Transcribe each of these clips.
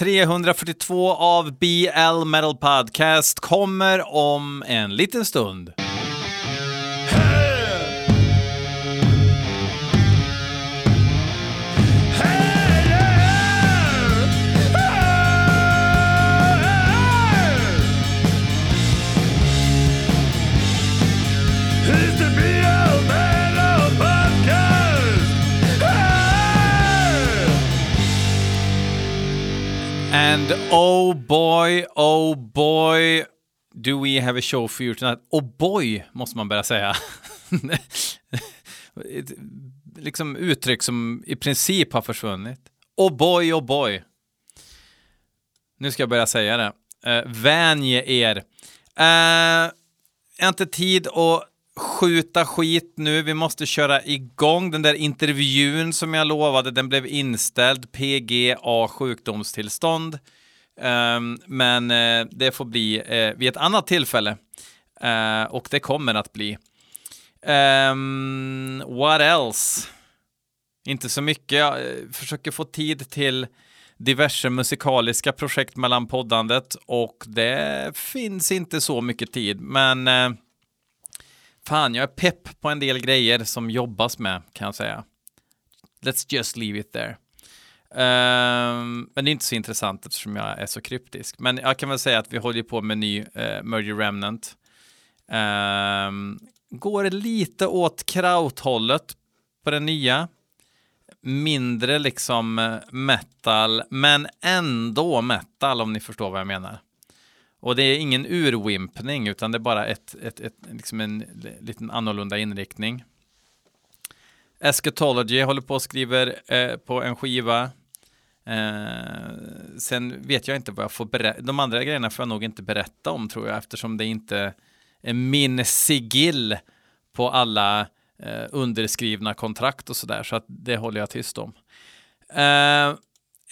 342 av BL Metal Podcast kommer om en liten stund. And oh boy, oh boy, do we have a show for you tonight. Oh boy, måste man börja säga. Ett, liksom uttryck som i princip har försvunnit. Oh boy, oh boy. Nu ska jag börja säga det. Eh, uh, vänje er. Eh, uh, jag har inte tid att skjuta skit nu. Vi måste köra igång den där intervjun som jag lovade. Den blev inställd. PGA sjukdomstillstånd. Ehm, men eh, det får bli eh, vid ett annat tillfälle. Eh, och det kommer att bli. Ehm, what else? Inte så mycket. Jag försöker få tid till diverse musikaliska projekt mellan poddandet och det finns inte så mycket tid. Men fan, jag är pepp på en del grejer som jobbas med, kan jag säga. Let's just leave it there. Um, men det är inte så intressant eftersom jag är så kryptisk. Men jag kan väl säga att vi håller på med ny uh, Merger Remnant. Um, går lite åt krauthållet på den nya. Mindre liksom eh, metal, men ändå metal om ni förstår vad jag menar. Och det är ingen urwimpning, utan det är bara ett, ett, ett, liksom en liten annorlunda inriktning. Eschatology håller på och skriver eh, på en skiva. Eh, sen vet jag inte vad jag får berätta. De andra grejerna får jag nog inte berätta om tror jag, eftersom det inte är min sigill på alla eh, underskrivna kontrakt och sådär, så att det håller jag tyst om. Eh,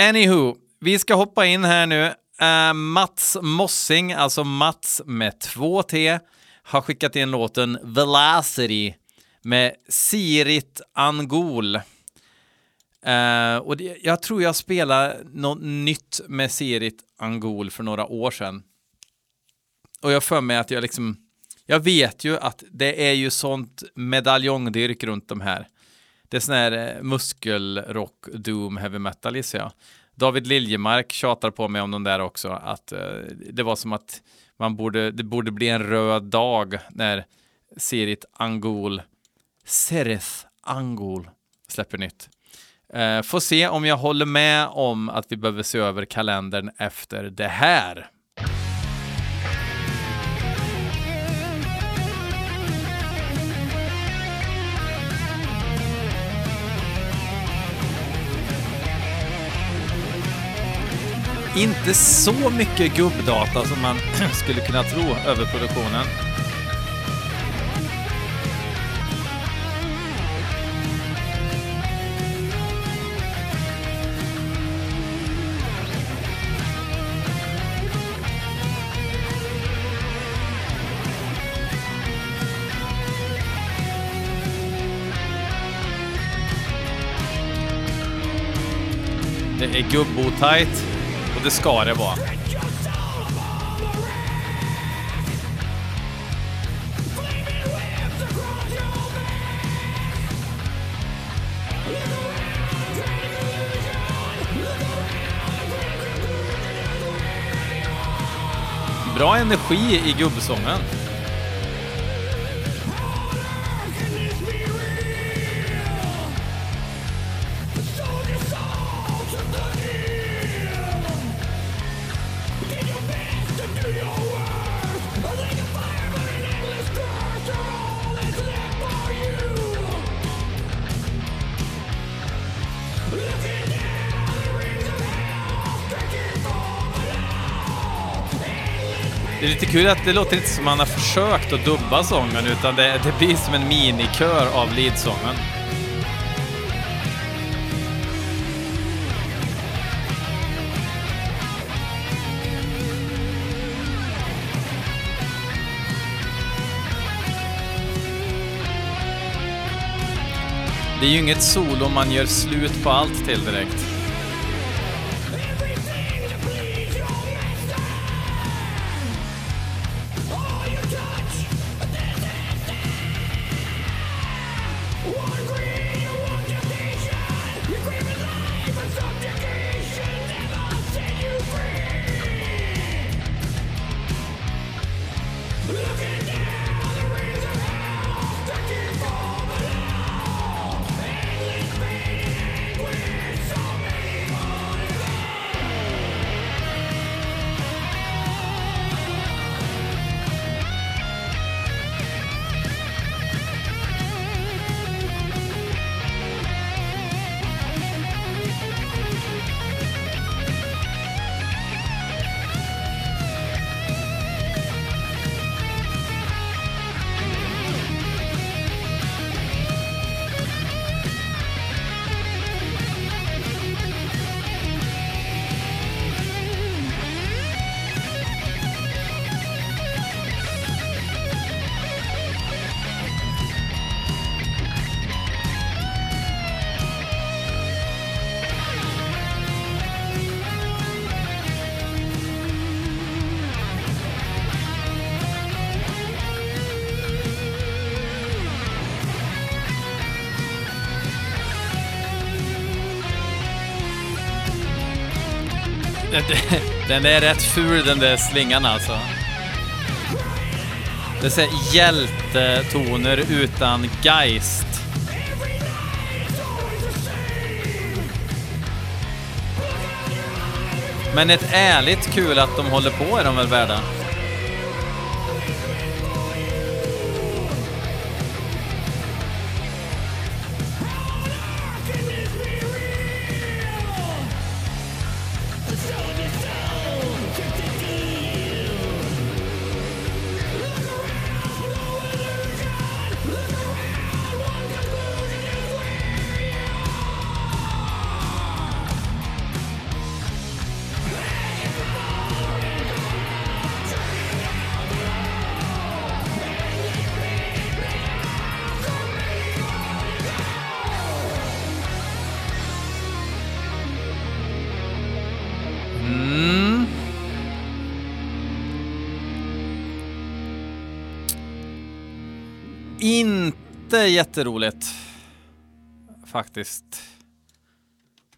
anywho, vi ska hoppa in här nu. Eh, Mats Mossing, alltså Mats med två T, har skickat in låten Velocity med Sirit Angol. Uh, och det, jag tror jag spelade något nytt med Serit Angol för några år sedan. Och jag för mig att jag liksom, jag vet ju att det är ju sånt medaljongdyrk runt de här. Det är sån här eh, muskelrock, doom, heavy metal gissar jag. David Liljemark tjatar på mig om de där också, att uh, det var som att man borde, det borde bli en röd dag när Serit Angol, Sereth Angol släpper nytt. Eh, får se om jag håller med om att vi behöver se över kalendern efter det här. Inte så mycket gubbdata som man skulle kunna tro över produktionen. Det är gubbotajt. Och det ska det vara. Bra energi i gubbsången. Kul att det låter inte som att man har försökt att dubba sången, utan det, det blir som en minikör av leadsången. Det är ju inget solo man gör slut på allt till direkt. Den är rätt ful den där slingan alltså. Det är hjältetoner utan geist. Men ett ärligt kul att de håller på är de väl värda? Inte jätteroligt. Faktiskt.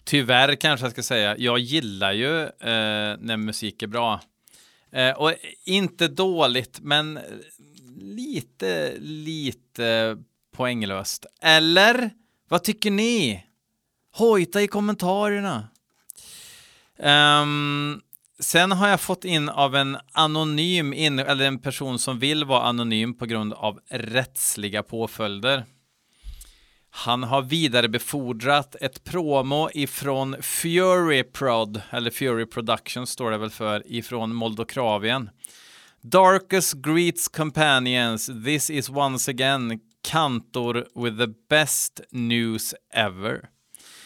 Tyvärr kanske jag ska säga. Jag gillar ju eh, när musik är bra. Eh, och inte dåligt, men lite, lite poänglöst. Eller? Vad tycker ni? Hojta i kommentarerna. Um, sen har jag fått in av en anonym, in, eller en person som vill vara anonym på grund av rättsliga påföljder. Han har vidarebefordrat ett promo ifrån Fury Prod, eller Fury Production står det väl för, ifrån Moldokravien. Darkest greets companions, this is once again Kantor with the best news ever.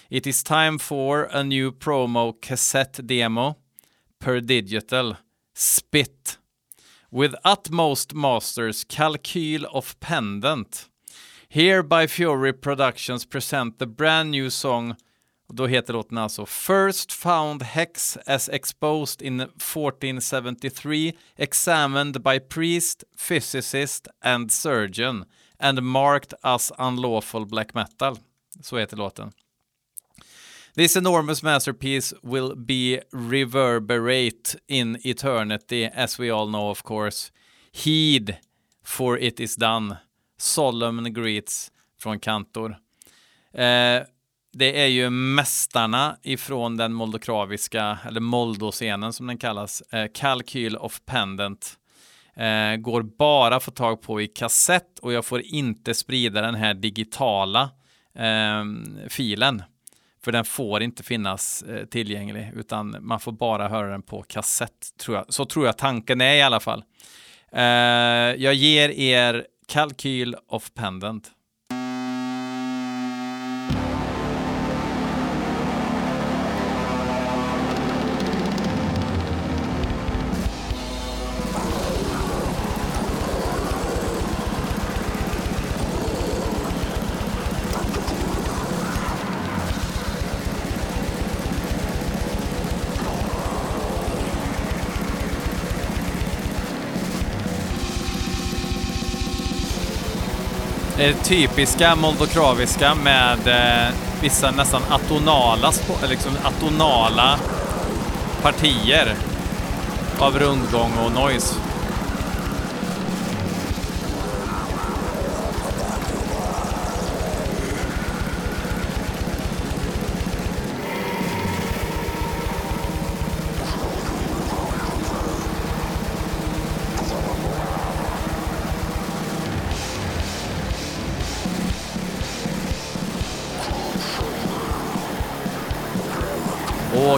It is time for a new promo cassette demo per digital. Spit. With utmost masters calcul of pendant. Hereby Fury Productions present the brand new song då heter låten alltså First found hex as exposed in 1473 examined by priest, physicist and surgeon and marked as unlawful black metal. Så heter låten. This enormous masterpiece will be reverberate in eternity, as we all know, of course. Heed, for it is done. Solemn greets från Kantor. Eh, det är ju mästarna ifrån den moldokraviska, eller moldoscenen som den kallas, eh, Kalkyl of Pendant. Eh, går bara att få tag på i kassett och jag får inte sprida den här digitala eh, filen. För den får inte finnas eh, tillgänglig, utan man får bara höra den på kassett, tror jag. Så tror jag tanken är i alla fall. Eh, jag ger er Kalkyl of Pendant. Det typiska moldokraviska med eh, vissa nästan atonala, eh, liksom atonala partier av rundgång och noise.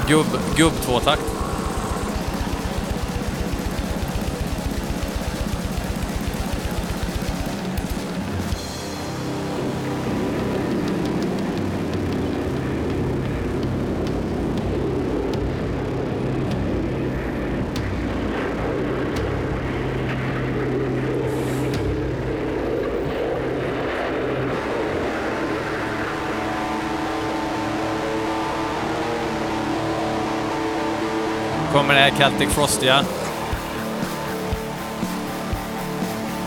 Gubb, gubb tvåtakt. kommer det här Celtic Frostiga.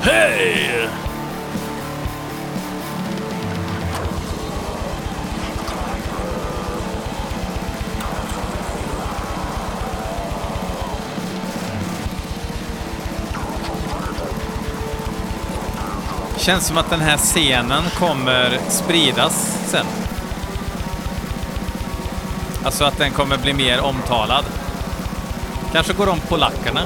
Hej! Känns som att den här scenen kommer spridas sen. Alltså att den kommer bli mer omtalad. Kanske går om polackerna.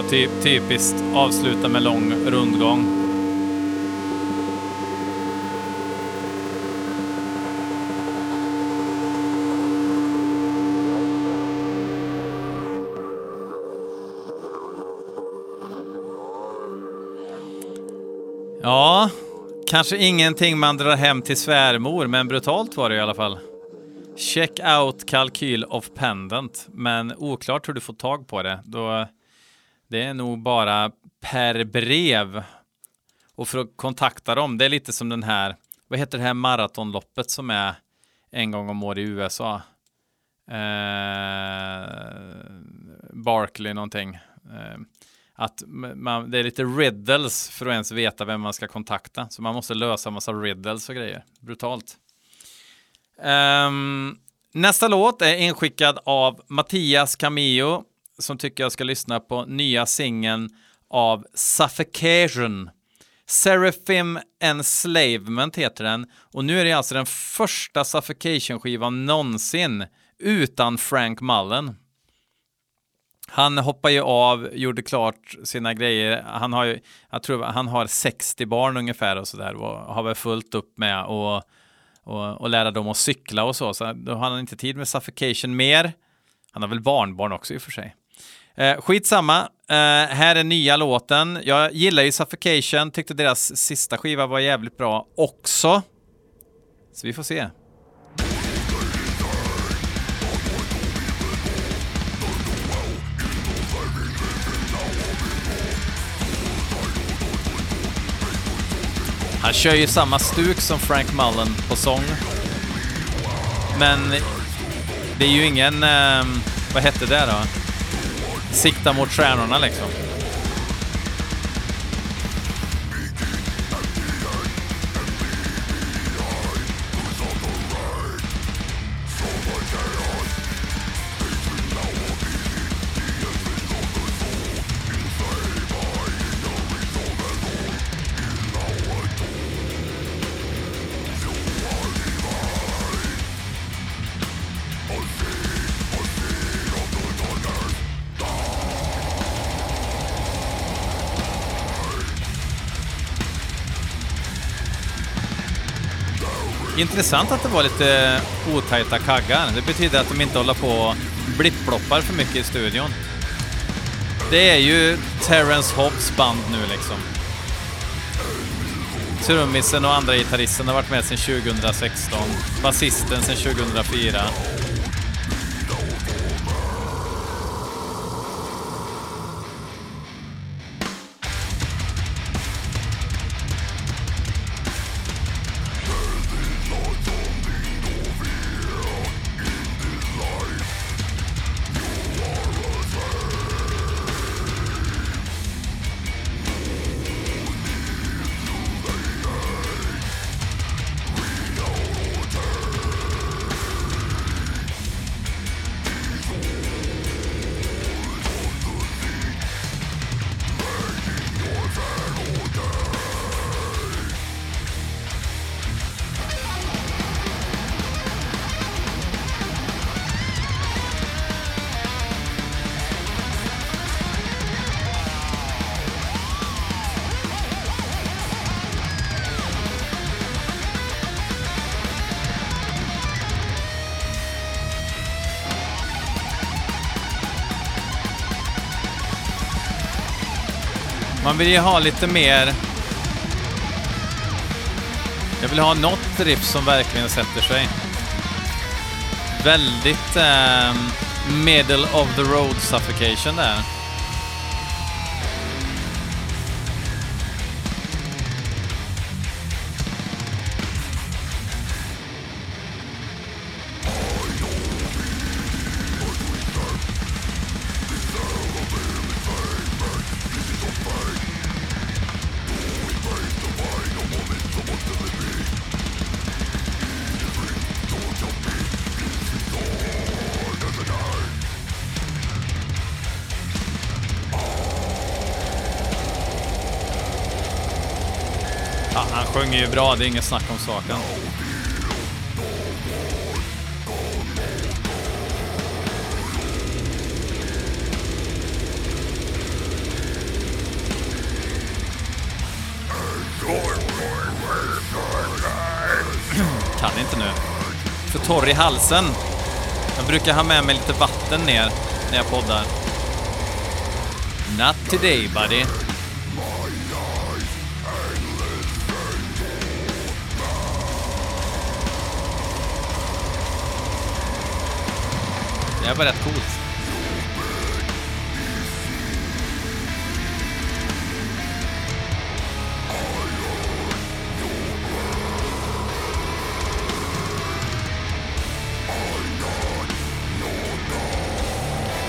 Ja, typ, typiskt avsluta med lång rundgång. Ja, kanske ingenting man drar hem till svärmor, men brutalt var det i alla fall. Check out kalkyl of pendant, men oklart hur du får tag på det. Då det är nog bara per brev. Och för att kontakta dem, det är lite som den här, vad heter det här maratonloppet som är en gång om året i USA? Eh, Barkley någonting. Eh, att man, det är lite riddles för att ens veta vem man ska kontakta. Så man måste lösa massa riddles och grejer. Brutalt. Um, nästa låt är inskickad av Mattias Camillo som tycker jag ska lyssna på nya singeln av Suffocation. Seraphim Enslavement heter den och nu är det alltså den första Suffocation-skivan någonsin utan Frank Mullen. Han hoppar ju av, gjorde klart sina grejer. Han har ju, jag tror han har 60 barn ungefär och sådär och har väl fullt upp med och, och, och lära dem att cykla och så. Så då har han inte tid med Suffocation mer. Han har väl barnbarn också i och för sig. Eh, skitsamma, eh, här är nya låten. Jag gillar ju Suffocation, tyckte deras sista skiva var jävligt bra också. Så vi får se. Han kör ju samma stuk som Frank Mullen på sång. Men det är ju ingen... Eh, vad hette det då? Sikta mot stjärnorna liksom. Intressant att det var lite eh, otajta kaggar. Det betyder att de inte håller på och blipploppar för mycket i studion. Det är ju Terrence Hobbs band nu liksom. Trummisen och andra gitarristen har varit med sedan 2016. Basisten sedan 2004. Vill ju ha lite mer Jag vill ha något riff som verkligen sätter sig. Väldigt eh, middle of the road suffocation där. Han sjunger ju bra, det är inget snack om saken. Kan inte nu. För torr i halsen. Jag brukar ha med mig lite vatten ner när jag poddar. Not today, buddy. Det var rätt coolt.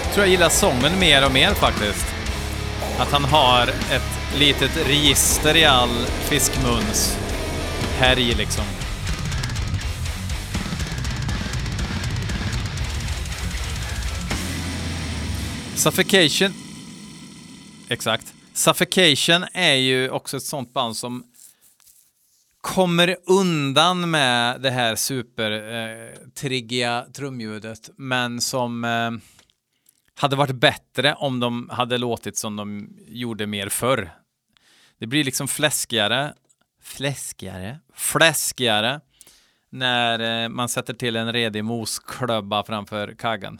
Jag tror jag gillar sången mer och mer faktiskt. Att han har ett litet register i all fiskmuns härj liksom. Suffocation... Exakt. Suffocation är ju också ett sånt band som kommer undan med det här supertriggiga eh, trumljudet, men som eh, hade varit bättre om de hade låtit som de gjorde mer förr. Det blir liksom fläskigare, fläskigare, fläskigare när eh, man sätter till en redig mosklubba framför kaggen.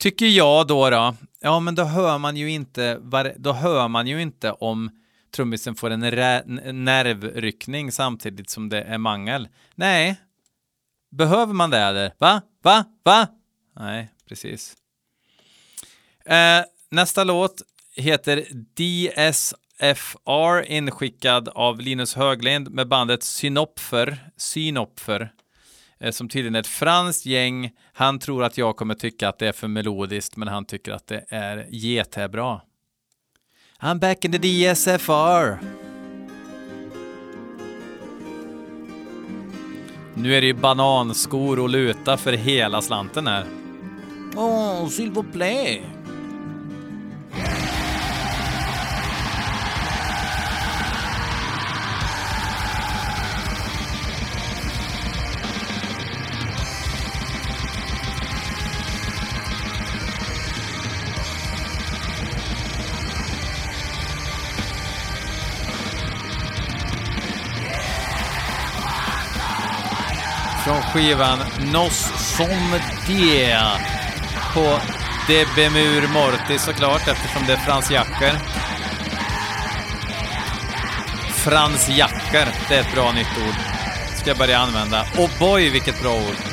Tycker jag då, då, ja men då hör man ju inte, då hör man ju inte om trummisen får en nervryckning samtidigt som det är mangel. Nej, behöver man det eller? Va? Va? Va? Nej, precis. Eh, nästa låt heter DSFR inskickad av Linus Höglind med bandet Synopfer, Synopfer eh, Eh, som tydligen är ett franskt gäng. Han tror att jag kommer tycka att det är för melodiskt, men han tycker att det är jättebra. I'm back in the DSFR. Nu är det ju bananskor och luta för hela slanten här. Åh, oh, s'il vous plaît. Skivan Nos som det på Debemur Morti såklart eftersom det är Frans Jacker. Frans Jacker, det är ett bra nytt ord. Ska jag börja använda. Och boy vilket bra ord.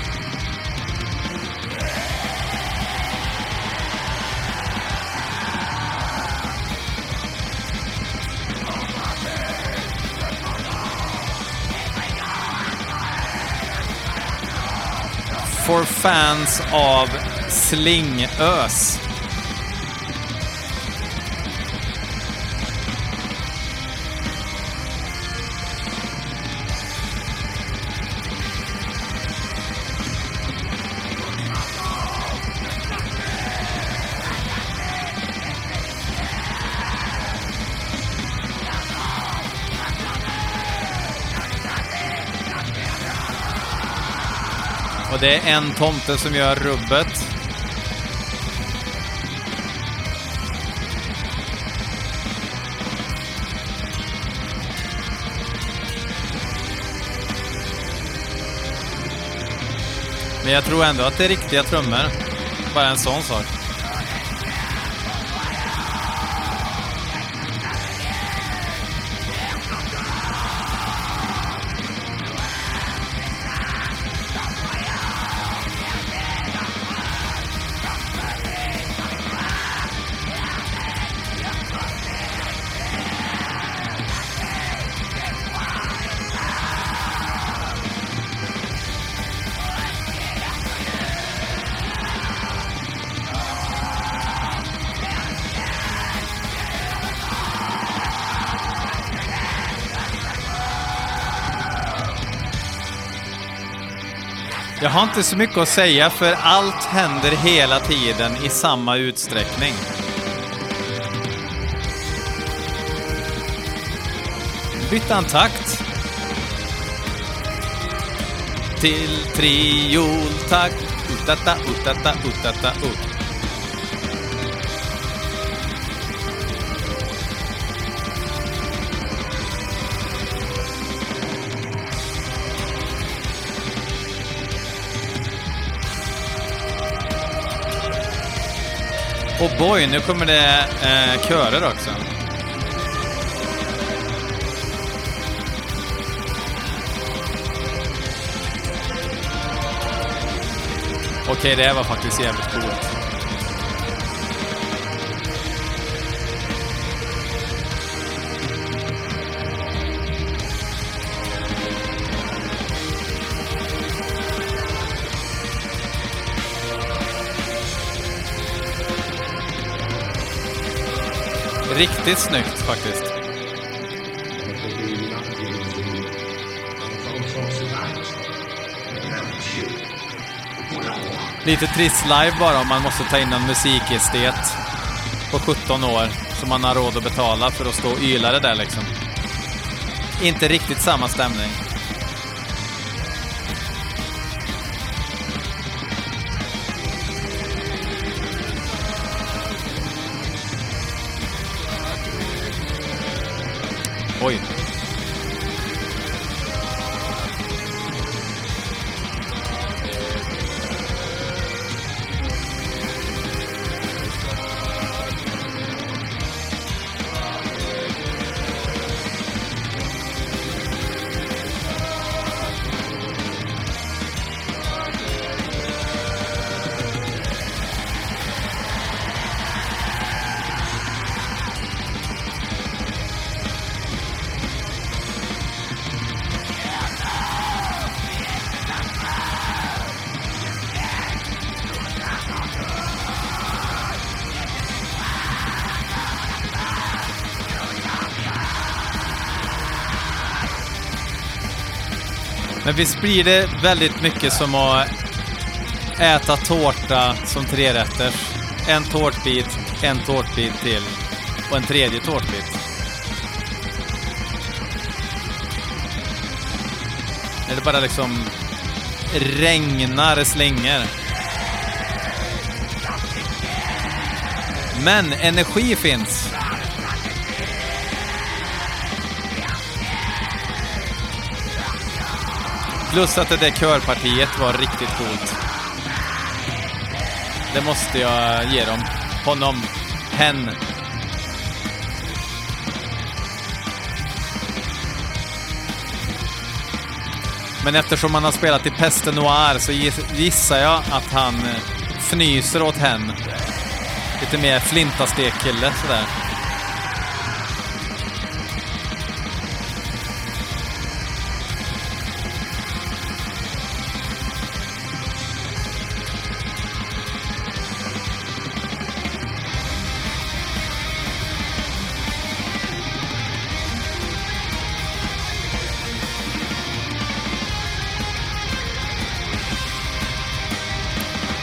For fans av slingös. Och det är en tomte som gör rubbet. Men jag tror ändå att det är riktiga trummor. Bara en sån sak. Har inte så mycket att säga för allt händer hela tiden i samma utsträckning. Bytte han takt. Till trioltakt. Utata, utata, utata, ut. Och boy, nu kommer det eh, körer också. Okej, det här var faktiskt jävligt coolt. Riktigt snyggt faktiskt. Lite trist live bara om man måste ta in en musikestet på 17 år som man har råd att betala för att stå och yla det där liksom. Inte riktigt samma stämning. Oj. Men visst blir det väldigt mycket som att äta tårta som trerätters. En tårtbit, en tårtbit till och en tredje tårtbit. När det bara liksom regnar slingor. Men energi finns. Plus att det där körpartiet var riktigt coolt. Det måste jag ge dem. Honom. Hen. Men eftersom han har spelat i Peste Noir så gissar jag att han fnyser åt hen. Lite mer flintastek-kille sådär.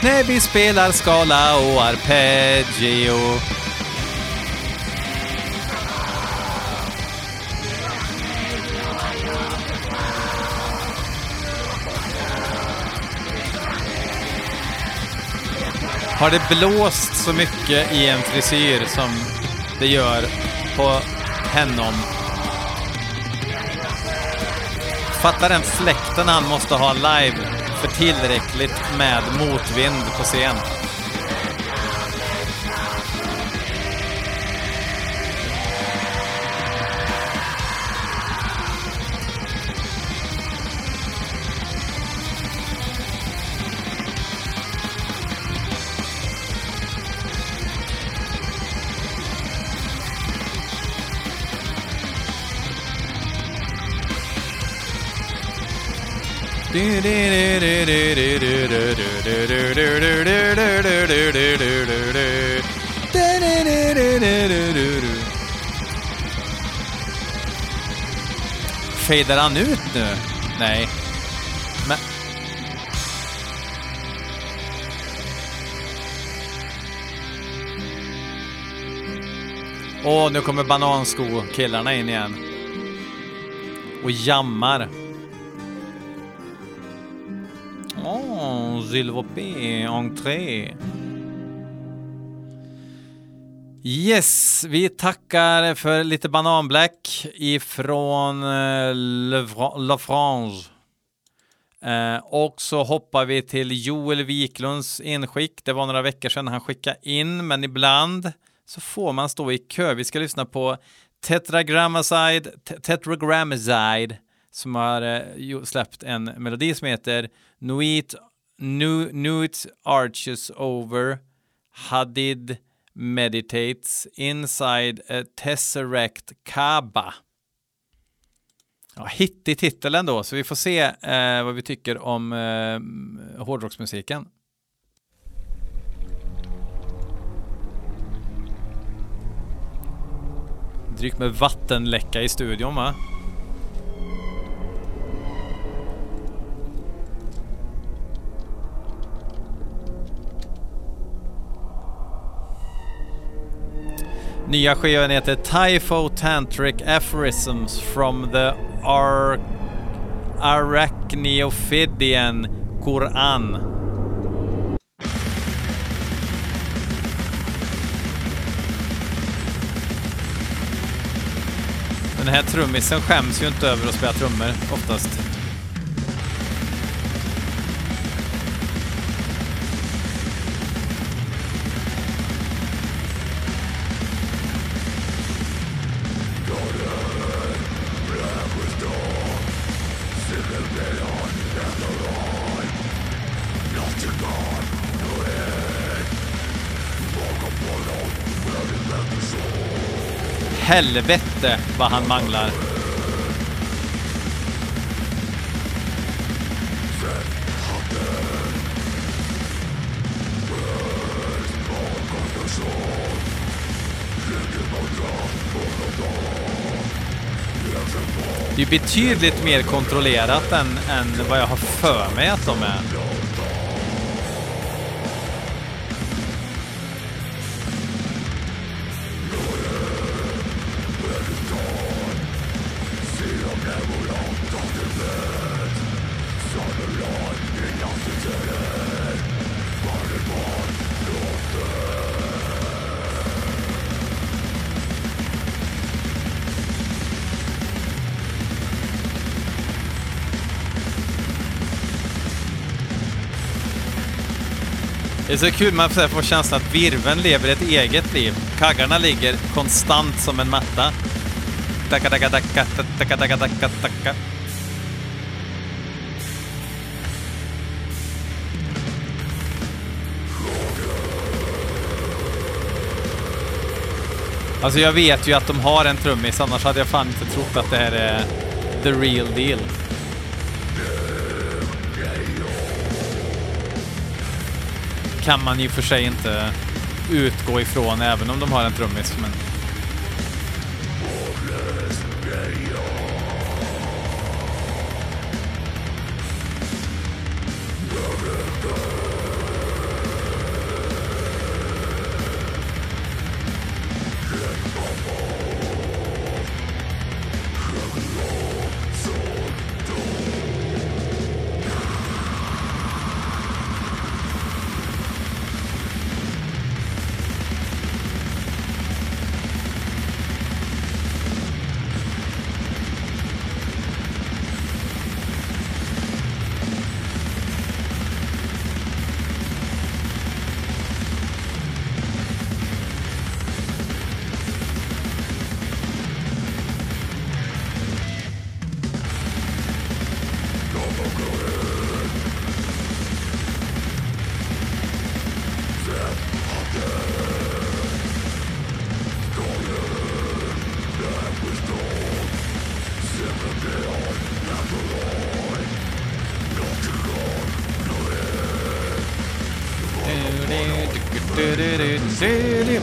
När vi spelar skala och arpeggio. Har det blåst så mycket i en frisyr som det gör på Hennom? Fatta den fläkten han måste ha live för tillräckligt med motvind på scen. Fejdar han ut nu? Nej. Men... Åh, oh, nu kommer banansko-killarna in igen. Och jammar. S'il vous plaît, entré. Yes, vi tackar för lite bananblack ifrån eh, Le, La France. Eh, och så hoppar vi till Joel Wiklunds inskick. Det var några veckor sedan han skickade in, men ibland så får man stå i kö. Vi ska lyssna på Tetragrammaside, Tetragrammaside som har eh, släppt en melodi som heter Nuit, nu, Nuit Arches Over Hadid Meditates Inside a Tesseract Kaba. Ja, hit i ändå, så vi får se eh, vad vi tycker om eh, hårdrocksmusiken. Drygt med vattenläcka i studion va? Nya skivan heter Typho Tantric Aphorisms from the Ar Arachneophidian Koran. Den här trummisen skäms ju inte över att spela trummor oftast. Helvete vad han manglar. Det är betydligt mer kontrollerat än, än vad jag har för mig att de är. Är så kul, man får känslan att virven lever ett eget liv. Kaggarna ligger konstant som en matta. Daka, daka, daka, daka, daka, daka, daka. Alltså jag vet ju att de har en trummis, annars hade jag fan inte trott att det här är the real deal. Kan man ju för sig inte utgå ifrån, även om de har en trummis. Men...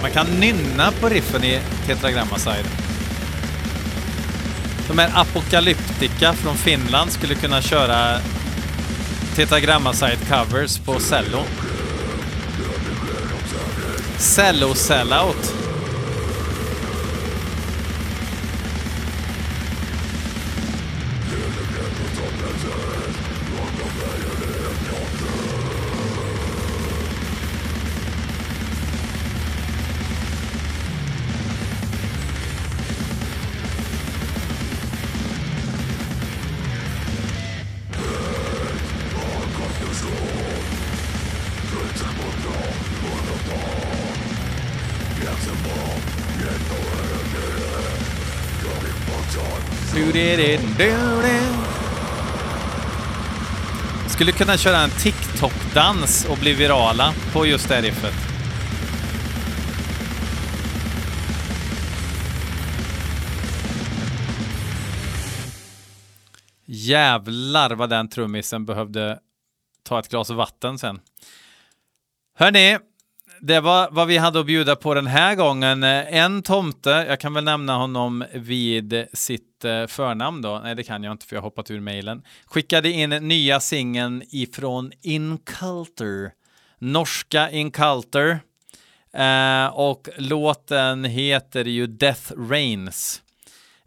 Man kan nynna på riffen i Tetragrammazide. De här Apocalyptica från Finland skulle kunna köra Tetragrammazide covers på cello. Cello sellout. Skulle kunna köra en TikTok-dans och bli virala på just det riffet. Jävlar vad den trummisen behövde ta ett glas vatten sen. Hörni, det var vad vi hade att bjuda på den här gången. En tomte, jag kan väl nämna honom vid sitt eh, förnamn då. Nej, det kan jag inte för jag har hoppat ur mejlen. Skickade in nya singeln ifrån Inculter. Norska Inculter. Eh, och låten heter ju Death Rains.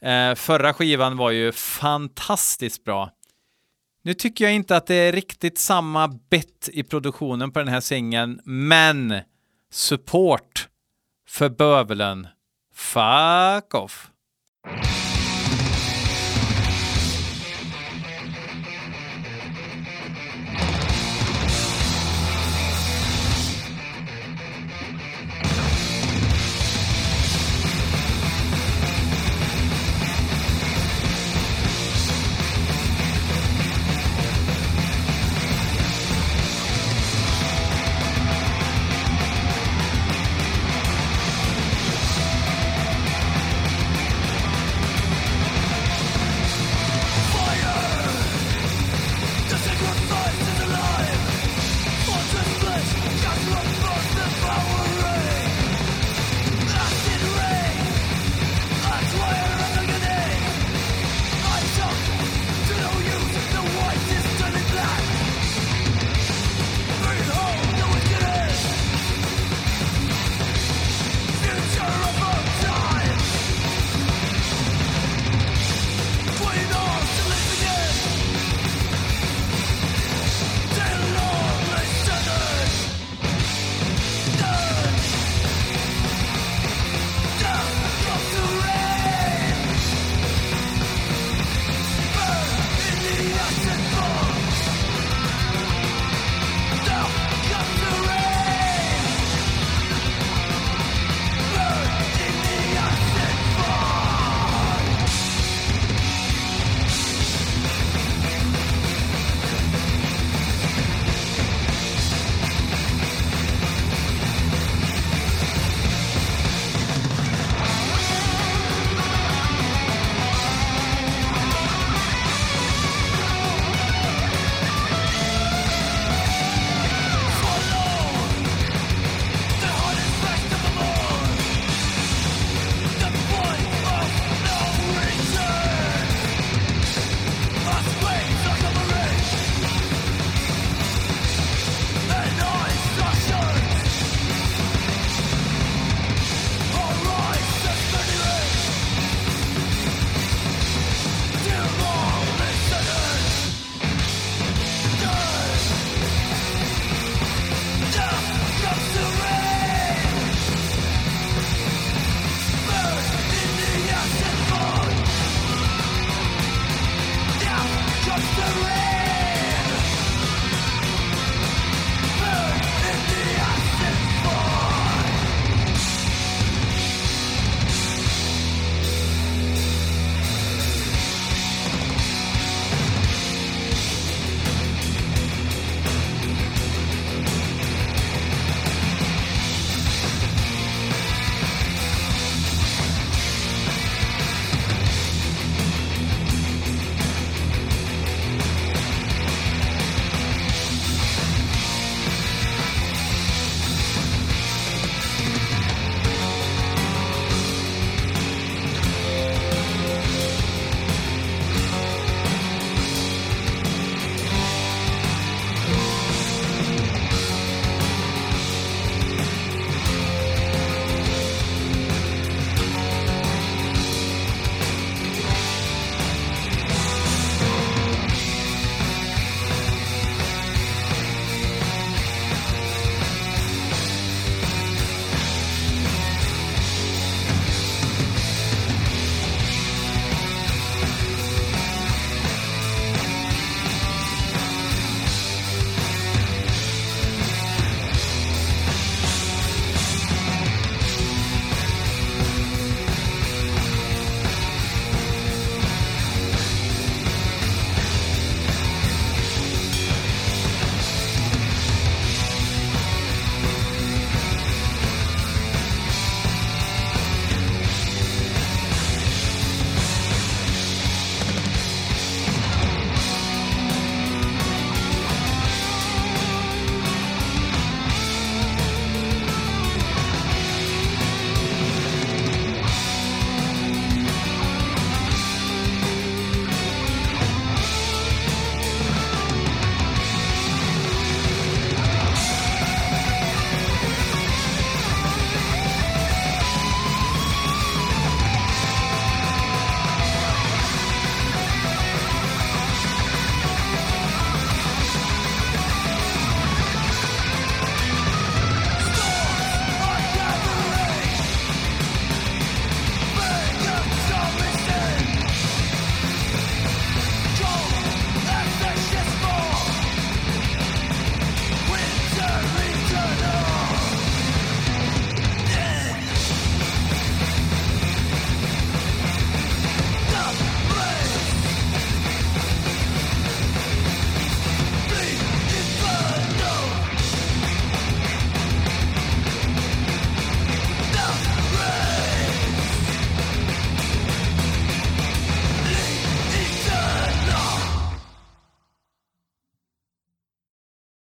Eh, förra skivan var ju fantastiskt bra. Nu tycker jag inte att det är riktigt samma bett i produktionen på den här singeln, men support för bövelen. Fuck off!